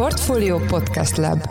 Portfolio Podcast Lab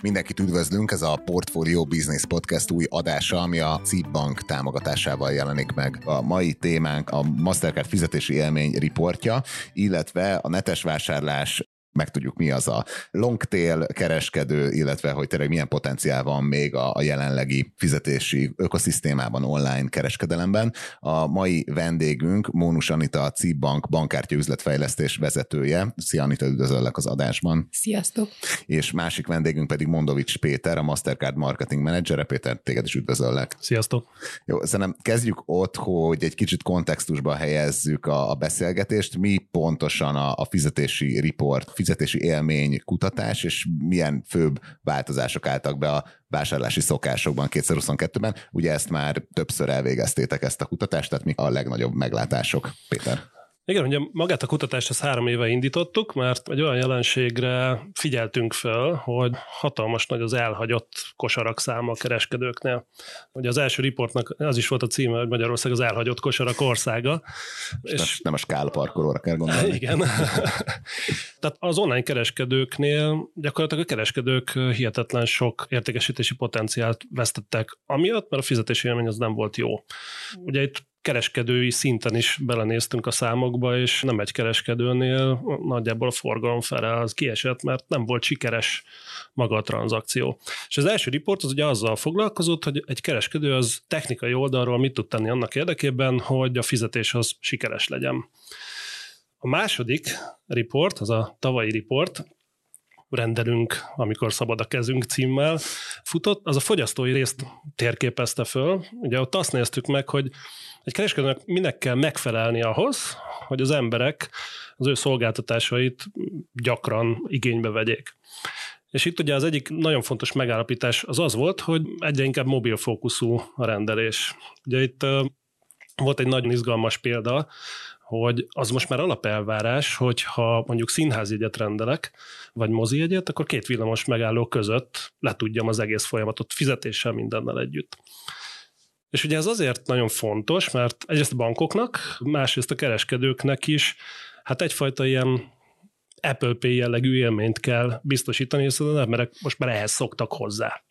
Mindenkit üdvözlünk, ez a Portfolio Business Podcast új adása, ami a CIP Bank támogatásával jelenik meg. A mai témánk a Mastercard fizetési élmény riportja, illetve a netes vásárlás megtudjuk mi az a longtail kereskedő, illetve hogy tényleg milyen potenciál van még a, a jelenlegi fizetési ökoszisztémában, online kereskedelemben. A mai vendégünk Mónus Anita, a CIP Bank bankkártya üzletfejlesztés vezetője. Szia Anita, üdvözöllek az adásban. Sziasztok! És másik vendégünk pedig Mondovics Péter, a Mastercard Marketing Manager. Péter, téged is üdvözöllek. Sziasztok! Jó, szerintem kezdjük ott, hogy egy kicsit kontextusba helyezzük a, a beszélgetést. Mi pontosan a, a fizetési report, fizetési élmény kutatás, és milyen főbb változások álltak be a vásárlási szokásokban 2022-ben. Ugye ezt már többször elvégeztétek ezt a kutatást, tehát mi a legnagyobb meglátások, Péter? Igen, ugye magát a kutatást ezt három éve indítottuk, mert egy olyan jelenségre figyeltünk fel, hogy hatalmas nagy az elhagyott kosarak száma a kereskedőknél. Ugye az első riportnak az is volt a címe, hogy Magyarország az elhagyott kosarak országa. És, és nem a skálparkolóra kell gondolni. Igen. Tehát az online kereskedőknél gyakorlatilag a kereskedők hihetetlen sok értékesítési potenciált vesztettek, amiatt, mert a fizetési élmény az nem volt jó. Ugye itt kereskedői szinten is belenéztünk a számokba, és nem egy kereskedőnél nagyjából a forgalom fele az kiesett, mert nem volt sikeres maga a tranzakció. És az első riport az ugye azzal foglalkozott, hogy egy kereskedő az technikai oldalról mit tud tenni annak érdekében, hogy a fizetés az sikeres legyen. A második riport, az a tavalyi riport, rendelünk, amikor szabad a kezünk címmel futott, az a fogyasztói részt térképezte föl. Ugye ott azt néztük meg, hogy egy kereskedőnek minek kell megfelelni ahhoz, hogy az emberek az ő szolgáltatásait gyakran igénybe vegyék. És itt ugye az egyik nagyon fontos megállapítás az az volt, hogy egyre inkább mobil fókuszú a rendelés. Ugye itt volt egy nagyon izgalmas példa, hogy az most már alapelvárás, hogy ha mondjuk színházjegyet rendelek, vagy mozijegyet, akkor két villamos megálló között le tudjam az egész folyamatot fizetéssel mindennel együtt. És ugye ez azért nagyon fontos, mert egyrészt a bankoknak, másrészt a kereskedőknek is, hát egyfajta ilyen Apple Pay jellegű élményt kell biztosítani, hiszen az emberek most már ehhez szoktak hozzá.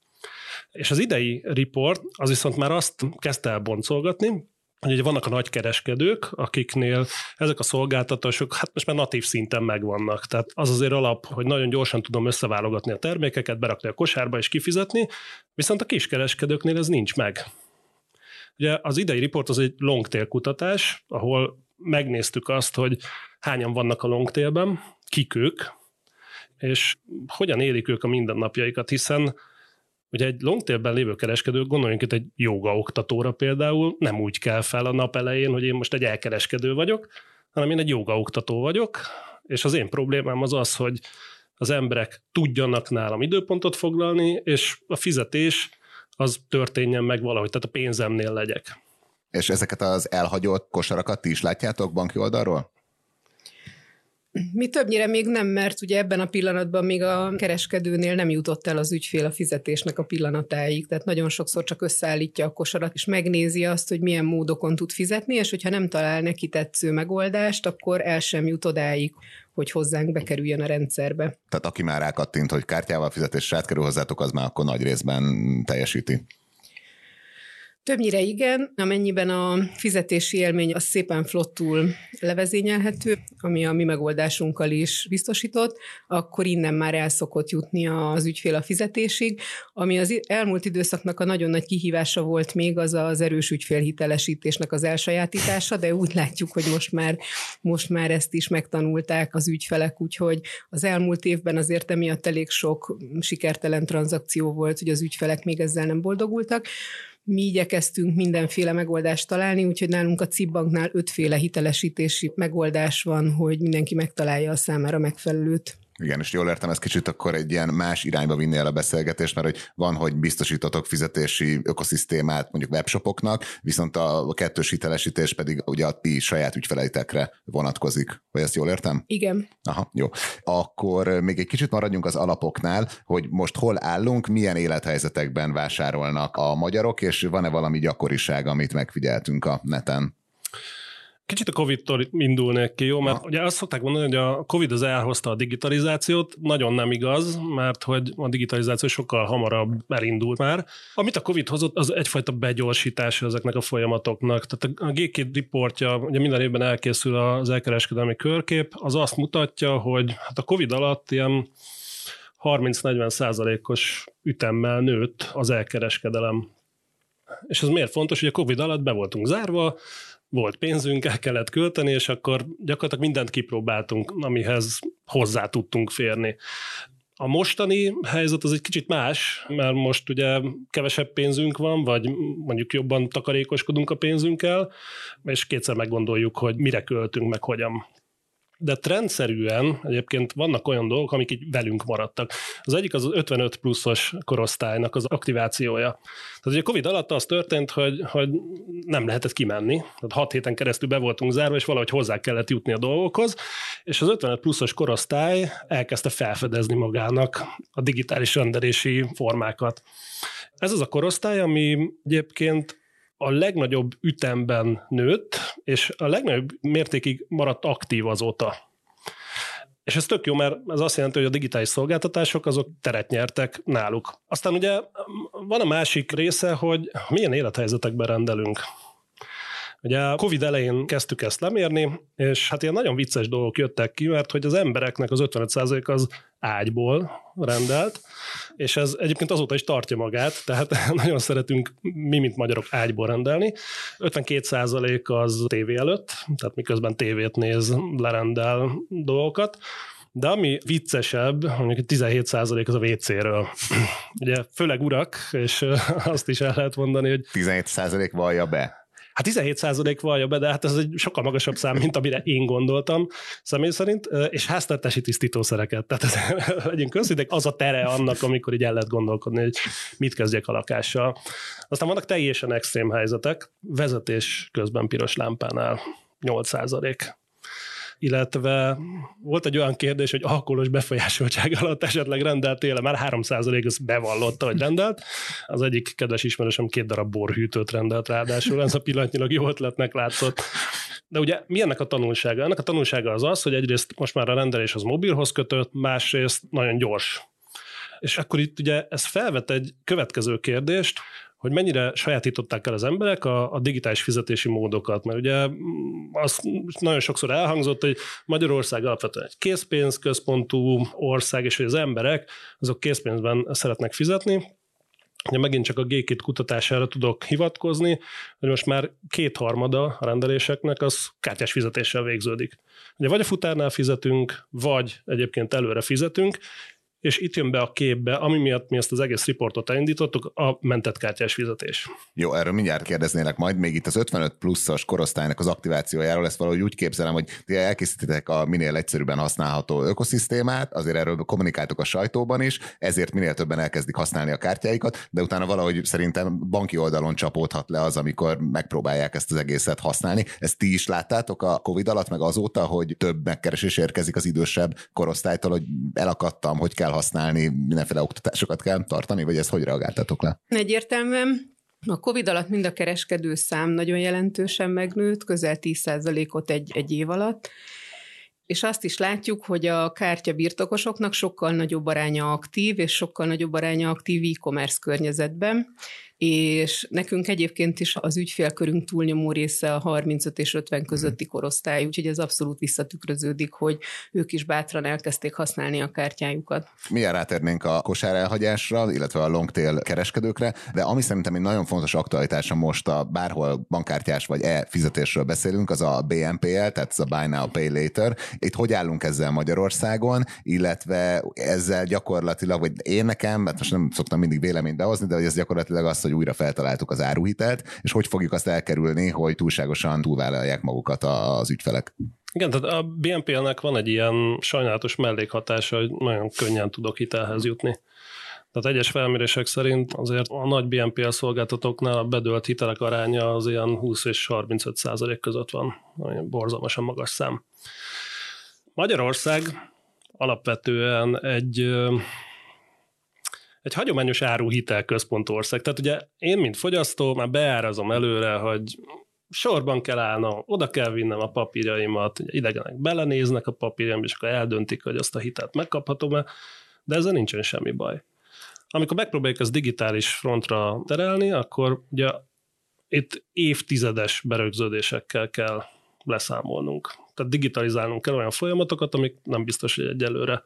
És az idei report az viszont már azt kezdte el boncolgatni, ugye vannak a nagy kereskedők, akiknél ezek a szolgáltatások hát most már natív szinten megvannak. Tehát az azért alap, hogy nagyon gyorsan tudom összeválogatni a termékeket, berakni a kosárba és kifizetni, viszont a kiskereskedőknél ez nincs meg. Ugye az idei riport az egy longtail kutatás, ahol megnéztük azt, hogy hányan vannak a longtailben, kik ők, és hogyan élik ők a mindennapjaikat, hiszen Ugye egy longtailben lévő kereskedő, gondoljunk itt egy joga oktatóra például, nem úgy kell fel a nap elején, hogy én most egy elkereskedő vagyok, hanem én egy joga oktató vagyok, és az én problémám az az, hogy az emberek tudjanak nálam időpontot foglalni, és a fizetés az történjen meg valahogy, tehát a pénzemnél legyek. És ezeket az elhagyott kosarakat ti is látjátok banki oldalról? Mi többnyire még nem, mert ugye ebben a pillanatban még a kereskedőnél nem jutott el az ügyfél a fizetésnek a pillanatáig, tehát nagyon sokszor csak összeállítja a kosarat, és megnézi azt, hogy milyen módokon tud fizetni, és hogyha nem talál neki tetsző megoldást, akkor el sem jut odáig, hogy hozzánk bekerüljön a rendszerbe. Tehát aki már rákattint, hogy kártyával fizetés kerül hozzátok, az már akkor nagy részben teljesíti. Többnyire igen, amennyiben a fizetési élmény az szépen flottul levezényelhető, ami a mi megoldásunkkal is biztosított, akkor innen már el szokott jutni az ügyfél a fizetésig. Ami az elmúlt időszaknak a nagyon nagy kihívása volt még, az az erős ügyfélhitelesítésnek az elsajátítása, de úgy látjuk, hogy most már, most már ezt is megtanulták az ügyfelek, úgyhogy az elmúlt évben azért emiatt elég sok sikertelen tranzakció volt, hogy az ügyfelek még ezzel nem boldogultak. Mi igyekeztünk mindenféle megoldást találni, úgyhogy nálunk a CIP banknál ötféle hitelesítési megoldás van, hogy mindenki megtalálja a számára megfelelőt. Igen, és jól értem, ez kicsit akkor egy ilyen más irányba vinni el a beszélgetést, mert hogy van, hogy biztosítotok fizetési ökoszisztémát mondjuk webshopoknak, viszont a kettős hitelesítés pedig ugye a ti saját ügyfeleitekre vonatkozik. Vagy ezt jól értem? Igen. Aha, jó. Akkor még egy kicsit maradjunk az alapoknál, hogy most hol állunk, milyen élethelyzetekben vásárolnak a magyarok, és van-e valami gyakoriság, amit megfigyeltünk a neten? Kicsit a Covid-tól indulnék ki, jó? Mert ha. ugye azt szokták mondani, hogy a Covid az elhozta a digitalizációt, nagyon nem igaz, mert hogy a digitalizáció sokkal hamarabb elindult már. Amit a Covid hozott, az egyfajta begyorsítása ezeknek a folyamatoknak. Tehát a G2 riportja, ugye minden évben elkészül az elkereskedelmi körkép, az azt mutatja, hogy hát a Covid alatt ilyen 30-40 százalékos ütemmel nőtt az elkereskedelem. És ez miért fontos, hogy a Covid alatt be voltunk zárva, volt pénzünk, el kellett költeni, és akkor gyakorlatilag mindent kipróbáltunk, amihez hozzá tudtunk férni. A mostani helyzet az egy kicsit más, mert most ugye kevesebb pénzünk van, vagy mondjuk jobban takarékoskodunk a pénzünkkel, és kétszer meggondoljuk, hogy mire költünk, meg hogyan de trendszerűen egyébként vannak olyan dolgok, amik így velünk maradtak. Az egyik az az 55 pluszos korosztálynak az aktivációja. Tehát ugye Covid alatt az történt, hogy, hogy nem lehetett kimenni, tehát hat héten keresztül be voltunk zárva, és valahogy hozzá kellett jutni a dolgokhoz, és az 55 pluszos korosztály elkezdte felfedezni magának a digitális rendelési formákat. Ez az a korosztály, ami egyébként a legnagyobb ütemben nőtt, és a legnagyobb mértékig maradt aktív azóta. És ez tök jó, mert ez azt jelenti, hogy a digitális szolgáltatások azok teret nyertek náluk. Aztán ugye van a másik része, hogy milyen élethelyzetekben rendelünk. Ugye a Covid elején kezdtük ezt lemérni, és hát ilyen nagyon vicces dolgok jöttek ki, mert hogy az embereknek az 55% az ágyból rendelt, és ez egyébként azóta is tartja magát, tehát nagyon szeretünk mi, mint magyarok ágyból rendelni. 52% az tévé előtt, tehát miközben tévét néz, lerendel dolgokat, de ami viccesebb, mondjuk 17% az a WC-ről. Ugye főleg urak, és azt is el lehet mondani, hogy... 17% vallja be. Hát 17% vallja be, de hát ez egy sokkal magasabb szám, mint amire én gondoltam személy szerint, és háztartási tisztítószereket. Tehát ez, legyünk őszintén, az a tere annak, amikor így el lehet gondolkodni, hogy mit kezdjek a lakással. Aztán vannak teljesen extrém helyzetek, vezetés közben piros lámpánál 8 illetve volt egy olyan kérdés, hogy alkoholos befolyásoltság alatt esetleg rendeltél már 3% az bevallotta, hogy rendelt. Az egyik kedves ismerősöm két darab borhűtőt rendelt ráadásul, ez a pillanatnyilag jó ötletnek látszott. De ugye mi ennek a tanulsága? Ennek a tanulsága az az, hogy egyrészt most már a rendelés az mobilhoz kötött, másrészt nagyon gyors. És akkor itt ugye ez felvet egy következő kérdést, hogy mennyire sajátították el az emberek a, a digitális fizetési módokat, mert ugye mm, az nagyon sokszor elhangzott, hogy Magyarország alapvetően egy készpénzközpontú ország, és hogy az emberek azok készpénzben szeretnek fizetni, Ugye megint csak a G2 kutatására tudok hivatkozni, hogy most már kétharmada a rendeléseknek az kártyás fizetéssel végződik. Ugye vagy a futárnál fizetünk, vagy egyébként előre fizetünk, és itt jön be a képbe, ami miatt mi ezt az egész riportot elindítottuk, a mentett kártyás fizetés. Jó, erről mindjárt kérdeznélek majd, még itt az 55 pluszos korosztálynak az aktivációjáról, ezt valahogy úgy képzelem, hogy ti elkészítitek a minél egyszerűbben használható ökoszisztémát, azért erről kommunikáltok a sajtóban is, ezért minél többen elkezdik használni a kártyáikat, de utána valahogy szerintem banki oldalon csapódhat le az, amikor megpróbálják ezt az egészet használni. Ezt ti is láttátok a COVID alatt, meg azóta, hogy több megkeresés érkezik az idősebb korosztálytól, hogy elakadtam, hogy kell használni, mindenféle oktatásokat kell tartani, vagy ezt hogy reagáltatok le? Egyértelműen. A COVID alatt mind a kereskedő szám nagyon jelentősen megnőtt, közel 10%-ot egy, egy év alatt, és azt is látjuk, hogy a kártya birtokosoknak sokkal nagyobb aránya aktív, és sokkal nagyobb aránya aktív e-commerce környezetben, és nekünk egyébként is az ügyfélkörünk túlnyomó része a 35 és 50 közötti korosztály, úgyhogy ez abszolút visszatükröződik, hogy ők is bátran elkezdték használni a kártyájukat. Milyen rátérnénk a kosár elhagyásra, illetve a longtail kereskedőkre, de ami szerintem egy nagyon fontos aktualitása most a bárhol bankkártyás vagy e-fizetésről beszélünk, az a BNPL, tehát ez a Buy Now Pay Later. Itt hogy állunk ezzel Magyarországon, illetve ezzel gyakorlatilag, vagy én nekem, mert most nem szoktam mindig véleményt behozni, de hogy ez gyakorlatilag az, hogy hogy újra feltaláltuk az áruhitelt, és hogy fogjuk azt elkerülni, hogy túlságosan túlvállalják magukat az ügyfelek. Igen, tehát a BNPL-nek van egy ilyen sajnálatos mellékhatása, hogy nagyon könnyen tudok hitelhez jutni. Tehát egyes felmérések szerint azért a nagy BNPL szolgáltatóknál a bedölt hitelek aránya az ilyen 20 és 35 százalék között van, ami borzalmasan magas szám. Magyarország alapvetően egy egy hagyományos áruhitel központú ország. Tehát ugye én, mint fogyasztó, már beárazom előre, hogy sorban kell állnom, oda kell vinnem a papírjaimat, idegenek belenéznek a papírjaim, és akkor eldöntik, hogy azt a hitelt megkaphatom-e, de ezzel nincsen semmi baj. Amikor megpróbáljuk ezt digitális frontra terelni, akkor ugye itt évtizedes berögződésekkel kell leszámolnunk. Tehát digitalizálnunk kell olyan folyamatokat, amik nem biztos, hogy egyelőre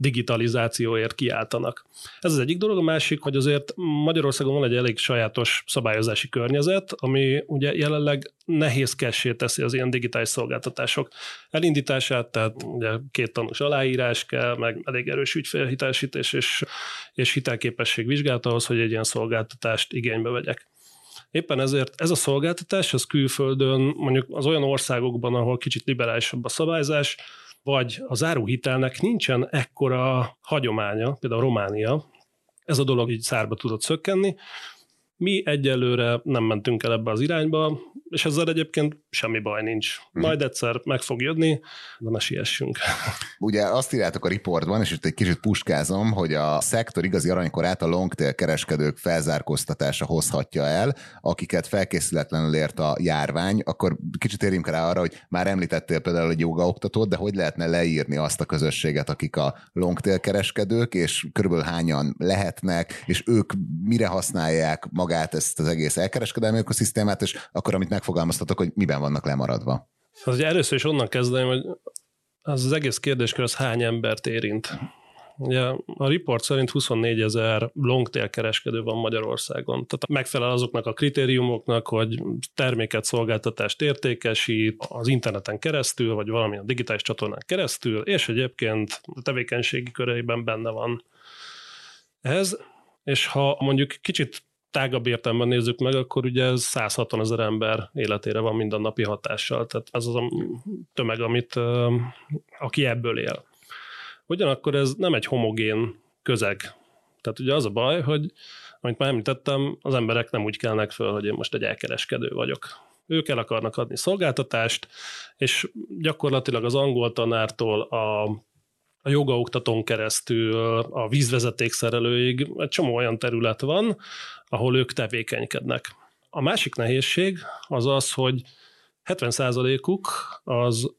digitalizációért kiáltanak. Ez az egyik dolog, a másik, hogy azért Magyarországon van egy elég sajátos szabályozási környezet, ami ugye jelenleg nehézkessé teszi az ilyen digitális szolgáltatások elindítását, tehát ugye két tanús aláírás kell, meg elég erős ügyfélhitelesítés és, és hitelképesség vizsgálat ahhoz, hogy egy ilyen szolgáltatást igénybe vegyek. Éppen ezért ez a szolgáltatás, az külföldön, mondjuk az olyan országokban, ahol kicsit liberálisabb a szabályzás, vagy az áruhitelnek nincsen ekkora hagyománya, például Románia, ez a dolog így szárba tudott szökkenni, mi egyelőre nem mentünk el ebbe az irányba, és ezzel egyébként semmi baj nincs. Mhm. Majd egyszer meg fog jönni, de ne siessünk. Ugye azt írjátok a riportban, és itt egy kicsit puskázom, hogy a szektor igazi aranykorát a longtail kereskedők felzárkóztatása hozhatja el, akiket felkészületlenül ért a járvány, akkor kicsit érjünk rá arra, hogy már említettél például egy jogaoktatót, de hogy lehetne leírni azt a közösséget, akik a longtail kereskedők, és körülbelül hányan lehetnek, és ők mire használják magát ezt az egész elkereskedelmi ökoszisztémát, és akkor, amit megfogalmaztatok, hogy miben vannak lemaradva. Az ugye először is onnan kezdeném, hogy az, az egész kérdéskör az hány embert érint. Ugye a report szerint 24 ezer longtail kereskedő van Magyarországon. Tehát megfelel azoknak a kritériumoknak, hogy terméket, szolgáltatást értékesít az interneten keresztül, vagy valamilyen digitális csatornán keresztül, és egyébként a tevékenységi köreiben benne van ez. És ha mondjuk kicsit tágabb értelemben nézzük meg, akkor ugye ez 160 ezer ember életére van mindennapi hatással. Tehát az az a tömeg, amit, aki ebből él. Ugyanakkor ez nem egy homogén közeg. Tehát ugye az a baj, hogy amit már említettem, az emberek nem úgy kelnek föl, hogy én most egy elkereskedő vagyok. Ők el akarnak adni szolgáltatást, és gyakorlatilag az angol tanártól a a jogaoktatón keresztül, a vízvezetékszerelőig egy csomó olyan terület van, ahol ők tevékenykednek. A másik nehézség az az, hogy 70%-uk az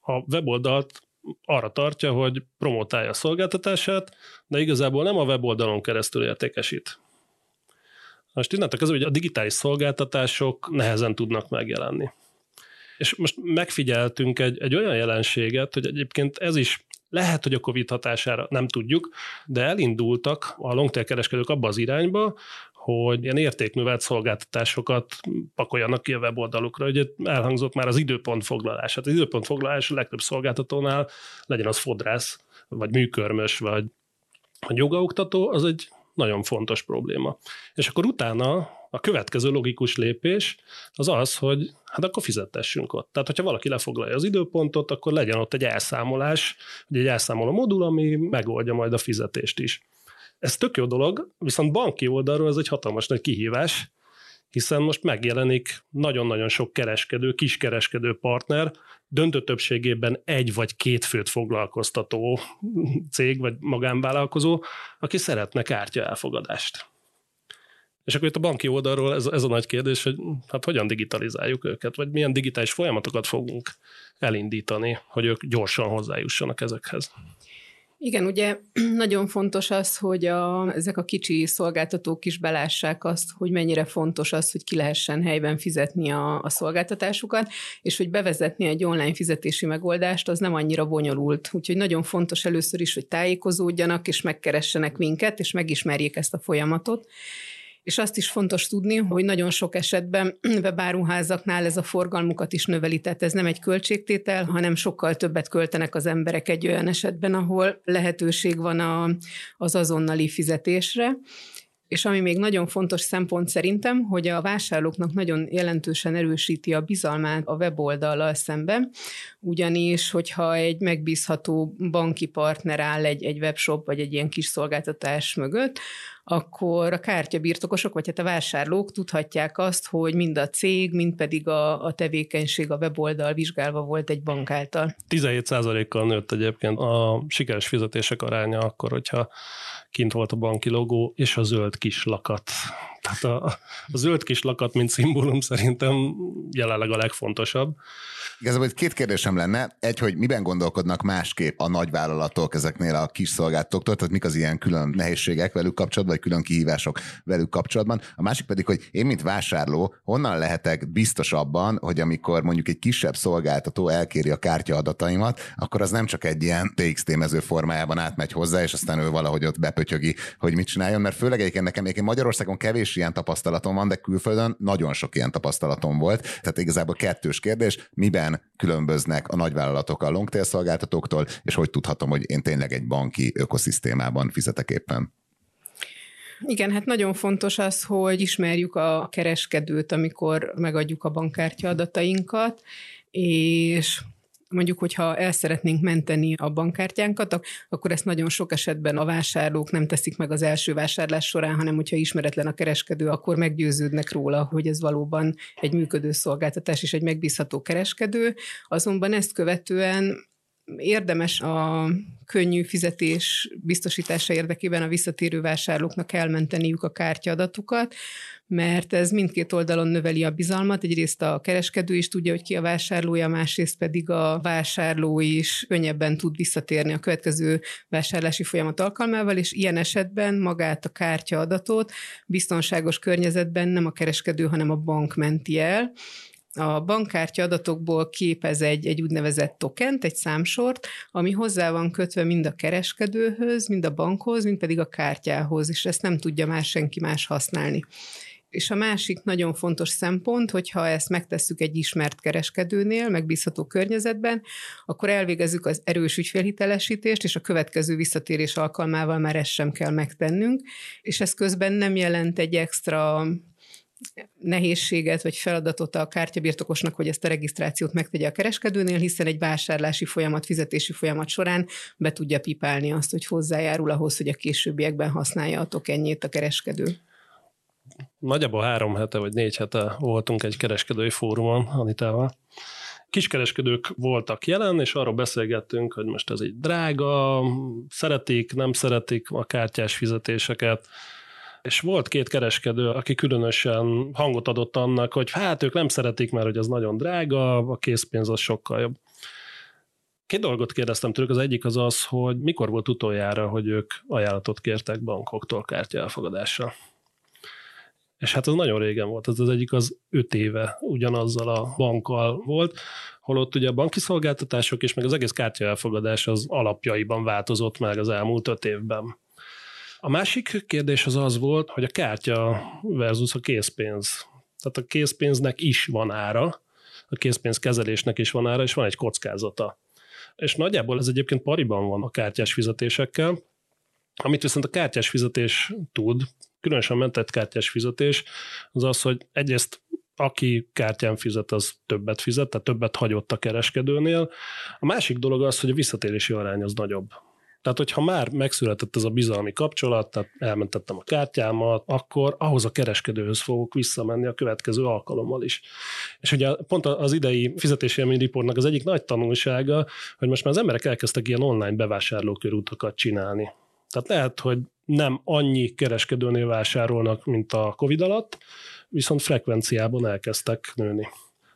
a weboldalt arra tartja, hogy promotálja a szolgáltatását, de igazából nem a weboldalon keresztül értékesít. Most innentől kezdve, hogy a digitális szolgáltatások nehezen tudnak megjelenni. És most megfigyeltünk egy, egy olyan jelenséget, hogy egyébként ez is lehet, hogy a Covid hatására nem tudjuk, de elindultak a longtail kereskedők abba az irányba, hogy ilyen értékművelt szolgáltatásokat pakoljanak ki a weboldalukra. Ugye elhangzott már az időpontfoglalás. Hát az időpontfoglalás a legtöbb szolgáltatónál legyen az fodrász, vagy műkörmös, vagy a jogaoktató, az egy nagyon fontos probléma. És akkor utána a következő logikus lépés az az, hogy hát akkor fizettessünk ott. Tehát, hogyha valaki lefoglalja az időpontot, akkor legyen ott egy elszámolás, egy elszámoló modul, ami megoldja majd a fizetést is. Ez tök jó dolog, viszont banki oldalról ez egy hatalmas nagy kihívás, hiszen most megjelenik nagyon-nagyon sok kereskedő, kiskereskedő partner, döntő többségében egy vagy két főt foglalkoztató cég vagy magánvállalkozó, aki szeretne kártya elfogadást. És akkor itt a banki oldalról ez, ez a nagy kérdés, hogy hát hogyan digitalizáljuk őket, vagy milyen digitális folyamatokat fogunk elindítani, hogy ők gyorsan hozzájussanak ezekhez. Igen, ugye nagyon fontos az, hogy a, ezek a kicsi szolgáltatók is belássák azt, hogy mennyire fontos az, hogy ki lehessen helyben fizetni a, a szolgáltatásukat, és hogy bevezetni egy online fizetési megoldást, az nem annyira bonyolult. Úgyhogy nagyon fontos először is, hogy tájékozódjanak, és megkeressenek minket, és megismerjék ezt a folyamatot és azt is fontos tudni, hogy nagyon sok esetben webáruházaknál ez a forgalmukat is növeli, tehát ez nem egy költségtétel, hanem sokkal többet költenek az emberek egy olyan esetben, ahol lehetőség van a, az azonnali fizetésre. És ami még nagyon fontos szempont szerintem, hogy a vásárlóknak nagyon jelentősen erősíti a bizalmát a weboldallal szemben, ugyanis, hogyha egy megbízható banki partner áll egy, egy webshop vagy egy ilyen kis szolgáltatás mögött, akkor a kártyabirtokosok, vagy hát a vásárlók tudhatják azt, hogy mind a cég, mind pedig a, a tevékenység, a weboldal vizsgálva volt egy bank által. 17%-kal nőtt egyébként a sikeres fizetések aránya akkor, hogyha kint volt a banki logó, és a zöld kis lakat. Tehát a, a zöld kis lakat, mint szimbólum szerintem jelenleg a legfontosabb. Igazából itt két kérdésem lenne. Egy, hogy miben gondolkodnak másképp a nagyvállalatok ezeknél a kis szolgáltatóktól, tehát mik az ilyen külön nehézségek velük kapcsolatban, külön kihívások velük kapcsolatban. A másik pedig, hogy én, mint vásárló, honnan lehetek biztos abban, hogy amikor mondjuk egy kisebb szolgáltató elkéri a kártya adataimat, akkor az nem csak egy ilyen TXT mező formájában átmegy hozzá, és aztán ő valahogy ott bepötyögi, hogy mit csináljon, mert főleg egyébként nekem egyébként Magyarországon kevés ilyen tapasztalatom van, de külföldön nagyon sok ilyen tapasztalatom volt. Tehát igazából kettős kérdés, miben különböznek a nagyvállalatok a longtail szolgáltatóktól, és hogy tudhatom, hogy én tényleg egy banki ökoszisztémában fizetek éppen? Igen, hát nagyon fontos az, hogy ismerjük a kereskedőt, amikor megadjuk a bankkártya adatainkat, és mondjuk, hogyha el szeretnénk menteni a bankkártyánkat, akkor ezt nagyon sok esetben a vásárlók nem teszik meg az első vásárlás során, hanem hogyha ismeretlen a kereskedő, akkor meggyőződnek róla, hogy ez valóban egy működő szolgáltatás és egy megbízható kereskedő. Azonban ezt követően érdemes a könnyű fizetés biztosítása érdekében a visszatérő vásárlóknak elmenteniük a kártyaadatukat, mert ez mindkét oldalon növeli a bizalmat. Egyrészt a kereskedő is tudja, hogy ki a vásárlója, másrészt pedig a vásárló is könnyebben tud visszatérni a következő vásárlási folyamat alkalmával, és ilyen esetben magát a kártyaadatot biztonságos környezetben nem a kereskedő, hanem a bank menti el, a bankkártya adatokból képez egy, egy úgynevezett tokent, egy számsort, ami hozzá van kötve mind a kereskedőhöz, mind a bankhoz, mind pedig a kártyához, és ezt nem tudja más senki más használni. És a másik nagyon fontos szempont, hogyha ezt megtesszük egy ismert kereskedőnél, megbízható környezetben, akkor elvégezzük az erős ügyfélhitelesítést, és a következő visszatérés alkalmával már ezt sem kell megtennünk, és ez közben nem jelent egy extra nehézséget vagy feladatot a kártyabirtokosnak, hogy ezt a regisztrációt megtegye a kereskedőnél, hiszen egy vásárlási folyamat, fizetési folyamat során be tudja pipálni azt, hogy hozzájárul ahhoz, hogy a későbbiekben használja a tokenjét a kereskedő. Nagyjából három hete vagy négy hete voltunk egy kereskedői fórumon Anitával. Kiskereskedők voltak jelen, és arról beszélgettünk, hogy most ez egy drága, szeretik, nem szeretik a kártyás fizetéseket, és volt két kereskedő, aki különösen hangot adott annak, hogy hát ők nem szeretik, mert hogy az nagyon drága, a készpénz az sokkal jobb. Két dolgot kérdeztem tőlük, az egyik az az, hogy mikor volt utoljára, hogy ők ajánlatot kértek bankoktól kártya elfogadásra. És hát az nagyon régen volt, ez az egyik az öt éve ugyanazzal a bankkal volt, holott ugye a banki szolgáltatások és meg az egész kártya elfogadás az alapjaiban változott meg az elmúlt öt évben. A másik kérdés az az volt, hogy a kártya versus a készpénz. Tehát a készpénznek is van ára, a készpénz kezelésnek is van ára, és van egy kockázata. És nagyjából ez egyébként pariban van a kártyás fizetésekkel, amit viszont a kártyás fizetés tud, különösen mentett kártyás fizetés, az az, hogy egyrészt aki kártyán fizet, az többet fizet, tehát többet hagyott a kereskedőnél. A másik dolog az, hogy a visszatérési arány az nagyobb. Tehát, hogyha már megszületett ez a bizalmi kapcsolat, tehát elmentettem a kártyámat, akkor ahhoz a kereskedőhöz fogok visszamenni a következő alkalommal is. És ugye pont az idei fizetési riportnak az egyik nagy tanulsága, hogy most már az emberek elkezdtek ilyen online bevásárlókörútokat csinálni. Tehát lehet, hogy nem annyi kereskedőnél vásárolnak, mint a Covid alatt, viszont frekvenciában elkezdtek nőni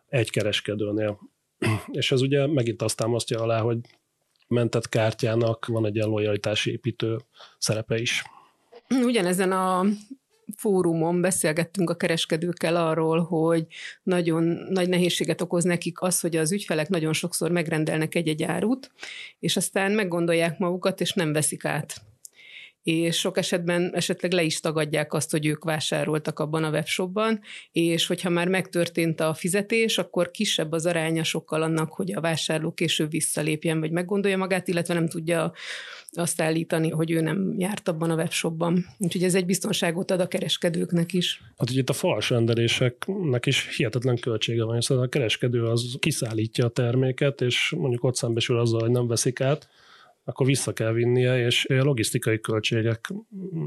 egy kereskedőnél. És ez ugye megint azt támasztja alá, hogy mentett kártyának van egy ilyen lojalitási építő szerepe is. Ugyanezen a fórumon beszélgettünk a kereskedőkkel arról, hogy nagyon nagy nehézséget okoz nekik az, hogy az ügyfelek nagyon sokszor megrendelnek egy-egy árut, és aztán meggondolják magukat, és nem veszik át és sok esetben esetleg le is tagadják azt, hogy ők vásároltak abban a webshopban, és hogyha már megtörtént a fizetés, akkor kisebb az aránya sokkal annak, hogy a vásárló később visszalépjen, vagy meggondolja magát, illetve nem tudja azt állítani, hogy ő nem járt abban a webshopban. Úgyhogy ez egy biztonságot ad a kereskedőknek is. Hát ugye itt a fals rendeléseknek is hihetetlen költsége van, hiszen a kereskedő az kiszállítja a terméket, és mondjuk ott szembesül azzal, hogy nem veszik át, akkor vissza kell vinnie, és logisztikai költségek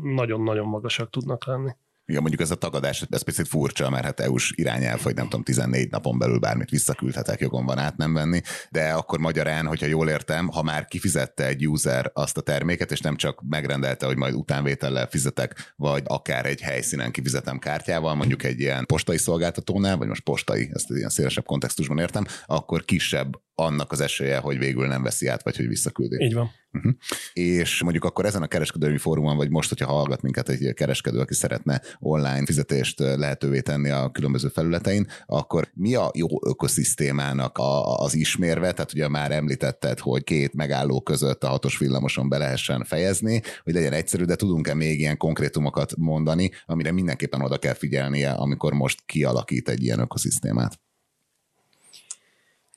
nagyon-nagyon magasak tudnak lenni. Igen, mondjuk ez a tagadás, ez picit furcsa, mert hát EU-s irányelv, hogy nem tudom, 14 napon belül bármit visszaküldhetek, jogom van át nem venni, de akkor magyarán, hogyha jól értem, ha már kifizette egy user azt a terméket, és nem csak megrendelte, hogy majd utánvétellel fizetek, vagy akár egy helyszínen kifizetem kártyával, mondjuk egy ilyen postai szolgáltatónál, vagy most postai, ezt ilyen szélesebb kontextusban értem, akkor kisebb annak az esélye, hogy végül nem veszi át, vagy hogy visszaküldi. Így van. Uh-huh. És mondjuk akkor ezen a kereskedői fórumon, vagy most, hogyha hallgat minket egy kereskedő, aki szeretne online fizetést lehetővé tenni a különböző felületein, akkor mi a jó ökoszisztémának a, az ismérve? Tehát ugye már említetted, hogy két megálló között a hatos villamoson be lehessen fejezni, hogy legyen egyszerű, de tudunk-e még ilyen konkrétumokat mondani, amire mindenképpen oda kell figyelnie, amikor most kialakít egy ilyen ökoszisztémát?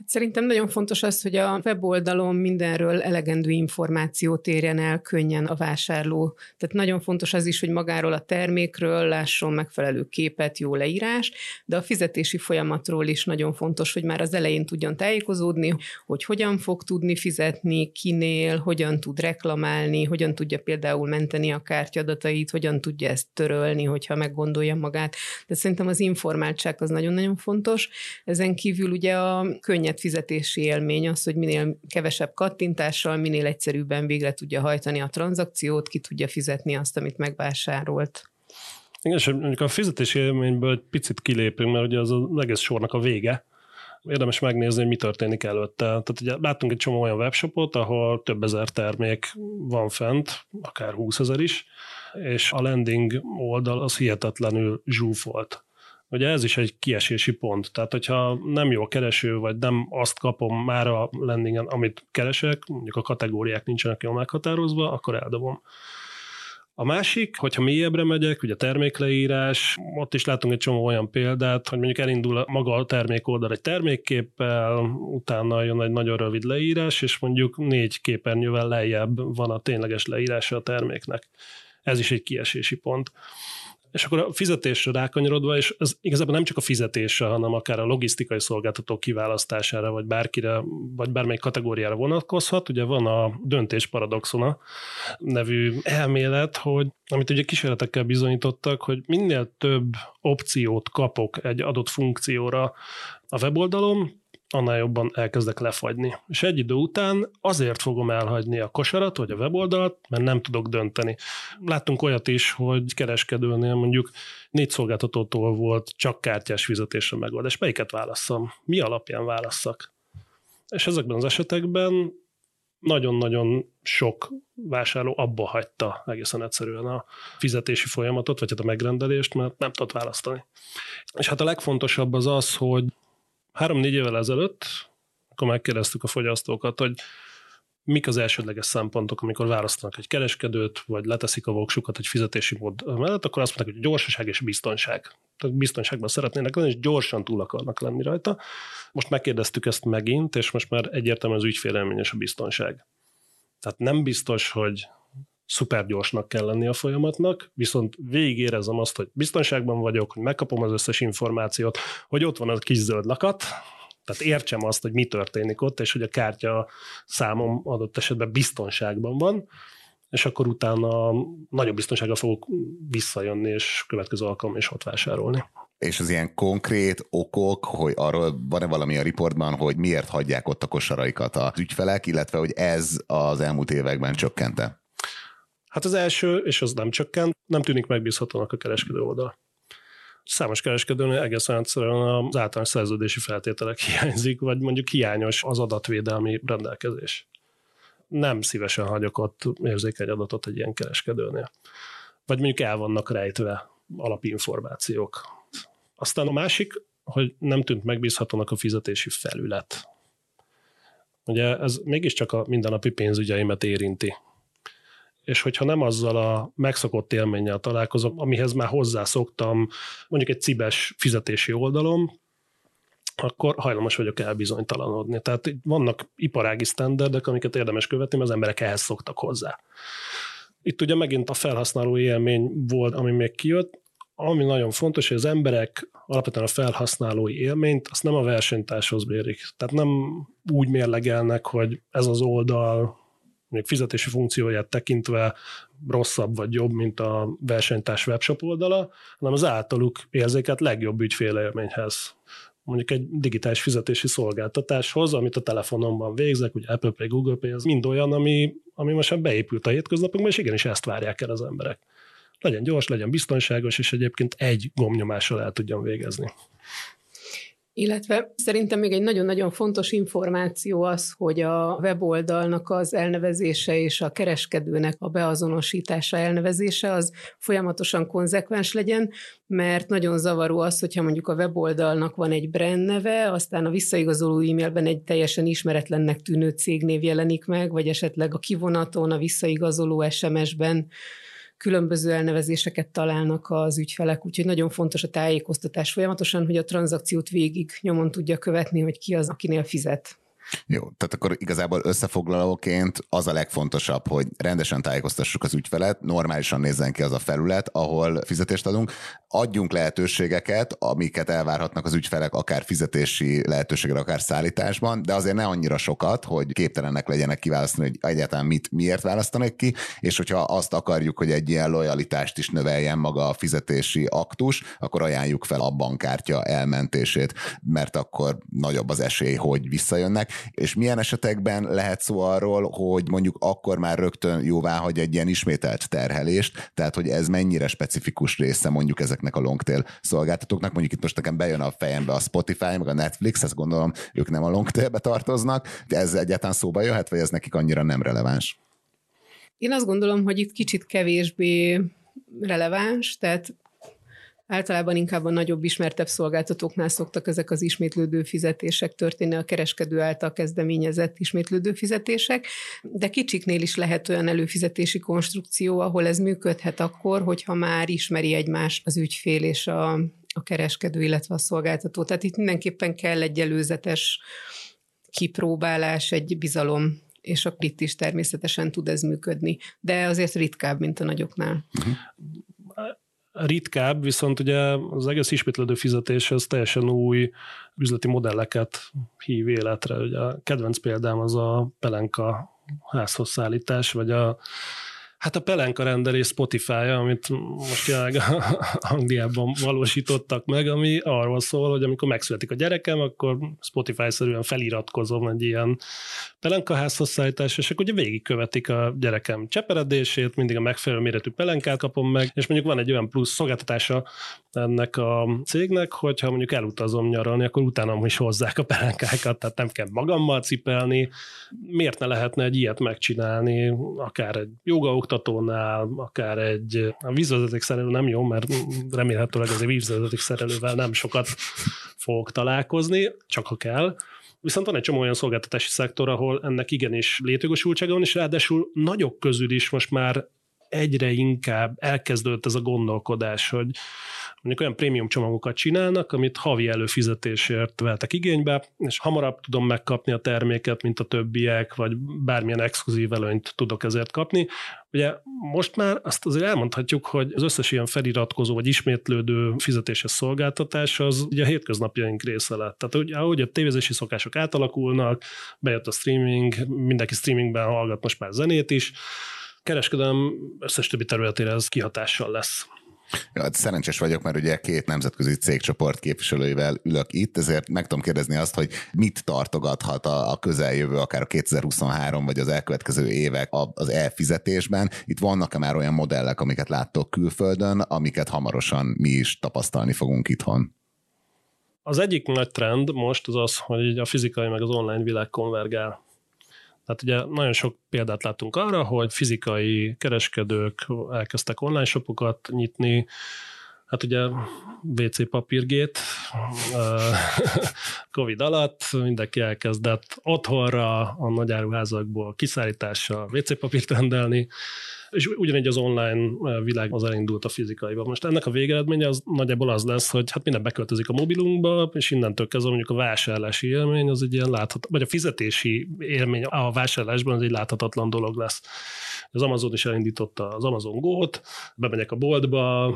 Szerintem nagyon fontos az, hogy a weboldalon mindenről elegendő információt érjen el könnyen a vásárló. Tehát nagyon fontos az is, hogy magáról a termékről lásson megfelelő képet, jó leírás, de a fizetési folyamatról is nagyon fontos, hogy már az elején tudjon tájékozódni, hogy hogyan fog tudni fizetni, kinél, hogyan tud reklamálni, hogyan tudja például menteni a kártyadatait, hogyan tudja ezt törölni, hogyha meggondolja magát. De szerintem az informáltság az nagyon-nagyon fontos. Ezen kívül ugye a könnyed fizetési élmény az, hogy minél kevesebb kattintással, minél egyszerűbben végre tudja hajtani a tranzakciót, ki tudja fizetni azt, amit megvásárolt. Igen, és mondjuk a fizetési élményből egy picit kilépünk, mert ugye az az egész sornak a vége, érdemes megnézni, hogy mi történik előtte. Tehát ugye láttunk egy csomó olyan webshopot, ahol több ezer termék van fent, akár 20 ezer is, és a landing oldal az hihetetlenül zsúfolt. Ugye ez is egy kiesési pont. Tehát, hogyha nem jó a kereső, vagy nem azt kapom már a landingen, amit keresek, mondjuk a kategóriák nincsenek jól meghatározva, akkor eldobom. A másik, hogyha mélyebbre megyek, ugye termékleírás, ott is látunk egy csomó olyan példát, hogy mondjuk elindul maga a termék oldal egy termékképpel, utána jön egy nagyon rövid leírás, és mondjuk négy képernyővel lejjebb van a tényleges leírása a terméknek. Ez is egy kiesési pont. És akkor a fizetésre rákanyarodva, és ez igazából nem csak a fizetésre, hanem akár a logisztikai szolgáltató kiválasztására, vagy bárkire, vagy bármelyik kategóriára vonatkozhat. Ugye van a döntés paradoxona nevű elmélet, hogy amit ugye kísérletekkel bizonyítottak, hogy minél több opciót kapok egy adott funkcióra a weboldalon, annál jobban elkezdek lefagyni. És egy idő után azért fogom elhagyni a kosarat, vagy a weboldalt, mert nem tudok dönteni. Láttunk olyat is, hogy kereskedőnél mondjuk négy szolgáltatótól volt csak kártyás fizetésre megoldás. Melyiket válasszam? Mi alapján válasszak? És ezekben az esetekben nagyon-nagyon sok vásárló abba hagyta egészen egyszerűen a fizetési folyamatot, vagy hát a megrendelést, mert nem tudott választani. És hát a legfontosabb az az, hogy három-négy évvel ezelőtt, akkor megkérdeztük a fogyasztókat, hogy mik az elsődleges szempontok, amikor választanak egy kereskedőt, vagy leteszik a voksukat egy fizetési mód mellett, akkor azt mondták, hogy gyorsaság és biztonság. Tehát biztonságban szeretnének lenni, és gyorsan túl akarnak lenni rajta. Most megkérdeztük ezt megint, és most már egyértelműen az ügyfélelményes a biztonság. Tehát nem biztos, hogy szuper gyorsnak kell lenni a folyamatnak, viszont végigérezem azt, hogy biztonságban vagyok, hogy megkapom az összes információt, hogy ott van a kis zöld lakat, tehát értsem azt, hogy mi történik ott, és hogy a kártya számom adott esetben biztonságban van, és akkor utána nagyobb biztonsággal fogok visszajönni, és következő alkalom is ott vásárolni. És az ilyen konkrét okok, hogy arról van-e valami a riportban, hogy miért hagyják ott a kosaraikat az ügyfelek, illetve hogy ez az elmúlt években csökkente? Hát az első, és az nem csökkent, nem tűnik megbízhatónak a kereskedő oldal. Számos kereskedőnél egészen egyszerűen az általános szerződési feltételek hiányzik, vagy mondjuk hiányos az adatvédelmi rendelkezés. Nem szívesen hagyok ott érzékeny adatot egy ilyen kereskedőnél. Vagy mondjuk el vannak rejtve alapinformációk. Aztán a másik, hogy nem tűnt megbízhatónak a fizetési felület. Ugye ez mégiscsak a mindennapi pénzügyeimet érinti és hogyha nem azzal a megszokott élménnyel találkozom, amihez már hozzászoktam, mondjuk egy cibes fizetési oldalom, akkor hajlamos vagyok elbizonytalanodni. Tehát vannak iparági sztenderdek, amiket érdemes követni, mert az emberek ehhez szoktak hozzá. Itt ugye megint a felhasználó élmény volt, ami még kijött, ami nagyon fontos, hogy az emberek alapvetően a felhasználói élményt, azt nem a versenytárshoz mérik. Tehát nem úgy mérlegelnek, hogy ez az oldal mondjuk fizetési funkcióját tekintve rosszabb vagy jobb, mint a versenytárs webshop oldala, hanem az általuk érzéket legjobb ügyfélélményhez mondjuk egy digitális fizetési szolgáltatáshoz, amit a telefonomban végzek, ugye Apple Pay, Google Pay, ez mind olyan, ami, ami most már beépült a hétköznapokban, és igenis ezt várják el az emberek. Legyen gyors, legyen biztonságos, és egyébként egy gomnyomással el tudjam végezni. Illetve szerintem még egy nagyon-nagyon fontos információ az, hogy a weboldalnak az elnevezése és a kereskedőnek a beazonosítása, elnevezése az folyamatosan konzekvens legyen, mert nagyon zavaró az, hogyha mondjuk a weboldalnak van egy brand neve, aztán a visszaigazoló e-mailben egy teljesen ismeretlennek tűnő cégnév jelenik meg, vagy esetleg a kivonaton, a visszaigazoló SMS-ben különböző elnevezéseket találnak az ügyfelek, úgyhogy nagyon fontos a tájékoztatás folyamatosan, hogy a tranzakciót végig nyomon tudja követni, hogy ki az, akinél fizet. Jó, tehát akkor igazából összefoglalóként az a legfontosabb, hogy rendesen tájékoztassuk az ügyfelet, normálisan nézzen ki az a felület, ahol fizetést adunk, adjunk lehetőségeket, amiket elvárhatnak az ügyfelek, akár fizetési lehetőségre, akár szállításban, de azért ne annyira sokat, hogy képtelenek legyenek kiválasztani, hogy egyáltalán mit, miért választanak ki, és hogyha azt akarjuk, hogy egy ilyen lojalitást is növeljen maga a fizetési aktus, akkor ajánljuk fel a bankkártya elmentését, mert akkor nagyobb az esély, hogy visszajönnek. És milyen esetekben lehet szó arról, hogy mondjuk akkor már rögtön jóvá hagy egy ilyen ismételt terhelést, tehát hogy ez mennyire specifikus része mondjuk ezek ezeknek a longtail szolgáltatóknak. Mondjuk itt most nekem bejön a fejembe a Spotify, meg a Netflix, ezt gondolom ők nem a longtailbe tartoznak, de ez egyáltalán szóba jöhet, vagy ez nekik annyira nem releváns? Én azt gondolom, hogy itt kicsit kevésbé releváns, tehát Általában inkább a nagyobb, ismertebb szolgáltatóknál szoktak ezek az ismétlődő fizetések történni, a kereskedő által kezdeményezett ismétlődő fizetések, de kicsiknél is lehet olyan előfizetési konstrukció, ahol ez működhet akkor, hogyha már ismeri egymást az ügyfél és a, a kereskedő, illetve a szolgáltató. Tehát itt mindenképpen kell egy előzetes kipróbálás, egy bizalom és akkor itt is természetesen tud ez működni, de azért ritkább, mint a nagyoknál. Uh-huh ritkább, viszont ugye az egész ismétlődő fizetés az teljesen új üzleti modelleket hív életre. Ugye a kedvenc példám az a pelenka házhoz szállítás, vagy a Hát a pelenka rendelés spotify amit most jelenleg Angliában valósítottak meg, ami arról szól, hogy amikor megszületik a gyerekem, akkor Spotify-szerűen feliratkozom egy ilyen pelenka házhozszállítás, és akkor ugye végigkövetik a gyerekem cseperedését, mindig a megfelelő méretű pelenkát kapom meg, és mondjuk van egy olyan plusz szolgáltatása ennek a cégnek, hogyha mondjuk elutazom nyaralni, akkor utána is hozzák a pelenkákat, tehát nem kell magammal cipelni. Miért ne lehetne egy ilyet megcsinálni, akár egy joga oktatónál, akár egy a vízvezeték szerelő nem jó, mert remélhetőleg azért vízvezeték szerelővel nem sokat fogok találkozni, csak ha kell. Viszont van egy csomó olyan szolgáltatási szektor, ahol ennek igenis létjogosultsága van, és ráadásul nagyok közül is most már egyre inkább elkezdődött ez a gondolkodás, hogy mondjuk olyan prémium csomagokat csinálnak, amit havi előfizetésért vettek igénybe, és hamarabb tudom megkapni a terméket, mint a többiek, vagy bármilyen exkluzív előnyt tudok ezért kapni. Ugye most már azt azért elmondhatjuk, hogy az összes ilyen feliratkozó vagy ismétlődő fizetéses szolgáltatás az ugye a hétköznapjaink része lett. Tehát ugye, ahogy a tévézési szokások átalakulnak, bejött a streaming, mindenki streamingben hallgat most már zenét is, kereskedelem összes többi területére ez kihatással lesz. Ja, hát szerencsés vagyok, mert ugye két nemzetközi cégcsoport képviselőivel ülök itt, ezért meg tudom kérdezni azt, hogy mit tartogathat a, a közeljövő, akár a 2023 vagy az elkövetkező évek az elfizetésben. Itt vannak-e már olyan modellek, amiket láttok külföldön, amiket hamarosan mi is tapasztalni fogunk itthon? Az egyik nagy trend most az az, hogy a fizikai meg az online világ konvergál. Tehát ugye nagyon sok példát láttunk arra, hogy fizikai kereskedők elkezdtek online shopokat nyitni, Hát ugye WC papírgét Covid alatt mindenki elkezdett otthonra a nagyáruházakból kiszállítással WC papírt rendelni, és ugyanígy az online eh, világ az elindult a fizikaiba. Most ennek a végeredménye az nagyjából az lesz, hogy hát minden beköltözik a mobilunkba, és innentől kezdve mondjuk a vásárlási élmény az egy ilyen látható, vagy a fizetési élmény a vásárlásban az egy láthatatlan dolog lesz. Az Amazon is elindította az Amazon Go-t, bemegyek a boltba,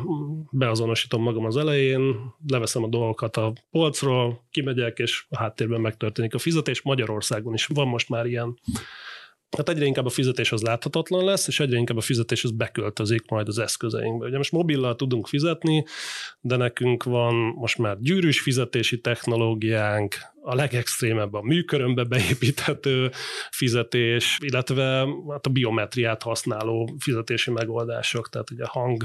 beazonosítom magam az elején, leveszem a dolgokat a polcról, kimegyek, és a háttérben megtörténik a fizetés. Magyarországon is van most már ilyen Hát egyre inkább a fizetés az láthatatlan lesz, és egyre inkább a fizetés az beköltözik majd az eszközeinkbe. Ugye most mobillal tudunk fizetni, de nekünk van most már gyűrűs fizetési technológiánk, a legextrémebb a műkörömbe beépíthető fizetés, illetve hát a biometriát használó fizetési megoldások, tehát ugye hang,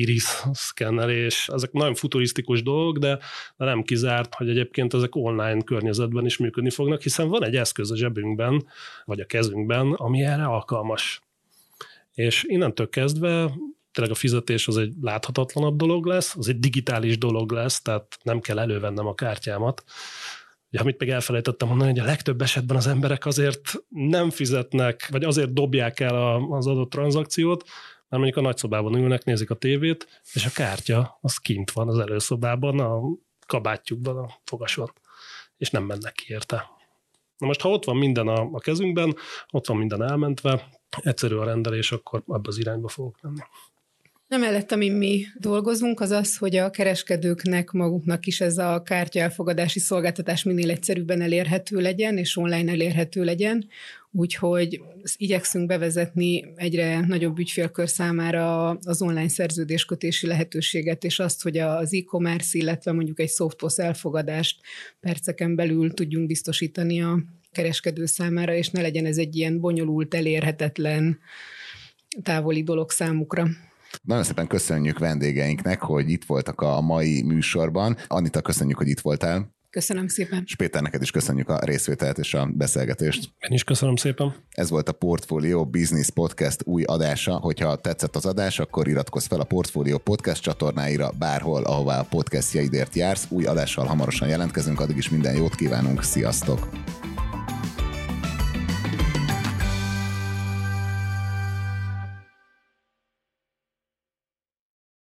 iris szkennelés, ezek nagyon futurisztikus dolgok, de, nem kizárt, hogy egyébként ezek online környezetben is működni fognak, hiszen van egy eszköz a zsebünkben, vagy a kezünkben, ami erre alkalmas. És innentől kezdve tényleg a fizetés az egy láthatatlanabb dolog lesz, az egy digitális dolog lesz, tehát nem kell elővennem a kártyámat, Ugye, amit még elfelejtettem mondani, hogy a legtöbb esetben az emberek azért nem fizetnek, vagy azért dobják el az adott tranzakciót, mert mondjuk a nagyszobában ülnek, nézik a tévét, és a kártya az kint van az előszobában, a kabátjukban, a fogason, és nem mennek ki érte. Na most, ha ott van minden a, a kezünkben, ott van minden elmentve, egyszerű a rendelés, akkor ebbe az irányba fogok menni. Emellett, amin mi dolgozunk, az az, hogy a kereskedőknek maguknak is ez a kártya elfogadási szolgáltatás minél egyszerűbben elérhető legyen, és online elérhető legyen. Úgyhogy igyekszünk bevezetni egyre nagyobb ügyfélkör számára az online szerződéskötési lehetőséget, és azt, hogy az e-commerce, illetve mondjuk egy softpost elfogadást perceken belül tudjunk biztosítani a kereskedő számára, és ne legyen ez egy ilyen bonyolult, elérhetetlen, távoli dolog számukra. Nagyon szépen köszönjük vendégeinknek, hogy itt voltak a mai műsorban. Anita, köszönjük, hogy itt voltál. Köszönöm szépen. És Péternek is köszönjük a részvételt és a beszélgetést. Én is köszönöm szépen. Ez volt a Portfolio Business Podcast új adása. Hogyha tetszett az adás, akkor iratkozz fel a Portfolio Podcast csatornáira bárhol, ahová a podcastjaidért jársz. Új adással hamarosan jelentkezünk, addig is minden jót kívánunk. Sziasztok!